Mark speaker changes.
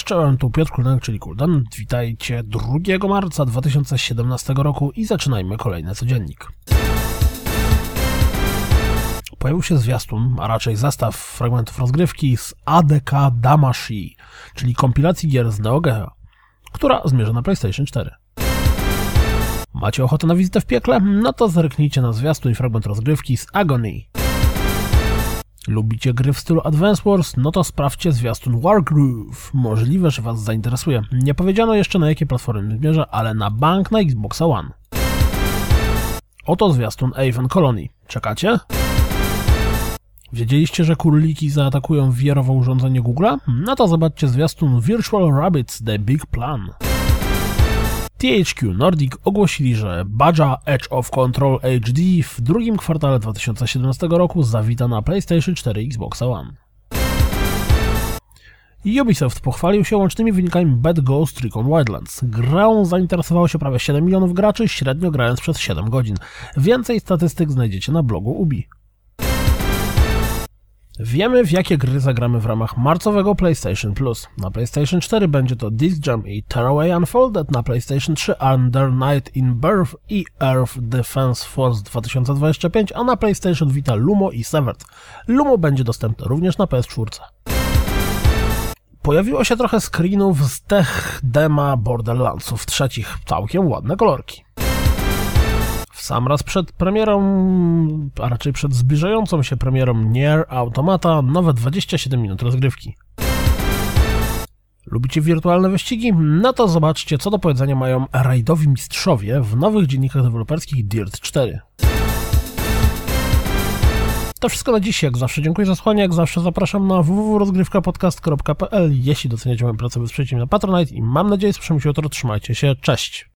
Speaker 1: Czołem, tu Piotr Kuldanek, czyli Kuldan. Witajcie 2 marca 2017 roku i zaczynajmy kolejny codziennik. Pojawił się zwiastun, a raczej zestaw fragmentów rozgrywki z ADK Damashi, czyli kompilacji gier z Neo Geo, która zmierza na PlayStation 4. Macie ochotę na wizytę w piekle? No to zerknijcie na zwiastun i fragment rozgrywki z Agony. Lubicie gry w stylu Advance Wars? No to sprawdźcie zwiastun Wargroove. Możliwe, że Was zainteresuje. Nie powiedziano jeszcze na jakie platformy zmierza, ale na bank na Xboxa One. Oto zwiastun Avon Colony. Czekacie? Wiedzieliście, że kurliki zaatakują wiarowe urządzenie Google'a? No to zobaczcie zwiastun Virtual Rabbits The Big Plan. THQ Nordic ogłosili, że Badger Edge of Control HD w drugim kwartale 2017 roku zawita na PlayStation 4 i Xbox One. Ubisoft pochwalił się łącznymi wynikami Bad Ghost Recon Wildlands. Grą zainteresowało się prawie 7 milionów graczy, średnio grając przez 7 godzin. Więcej statystyk znajdziecie na blogu Ubi. Wiemy, w jakie gry zagramy w ramach marcowego PlayStation Plus. Na PlayStation 4 będzie to Disc Jam i Tearaway Unfolded, na PlayStation 3 Under Night in Birth i Earth Defense Force 2025, a na PlayStation Vita Lumo i Severed. Lumo będzie dostępne również na PS4. Pojawiło się trochę screenów z tech dema Borderlandsów trzecich, całkiem ładne kolorki. W sam raz przed premierą, a raczej przed zbliżającą się premierą Nier Automata, nowe 27 minut rozgrywki. Lubicie wirtualne wyścigi? No to zobaczcie, co do powiedzenia mają rajdowi mistrzowie w nowych dziennikach deweloperskich Dirt 4. To wszystko na dziś, jak zawsze dziękuję za słuchanie, jak zawsze zapraszam na www.rozgrywkapodcast.pl Jeśli doceniacie moją pracę, wesprzyjcie mnie na Patronite i mam nadzieję, że się jutro, trzymajcie się, cześć!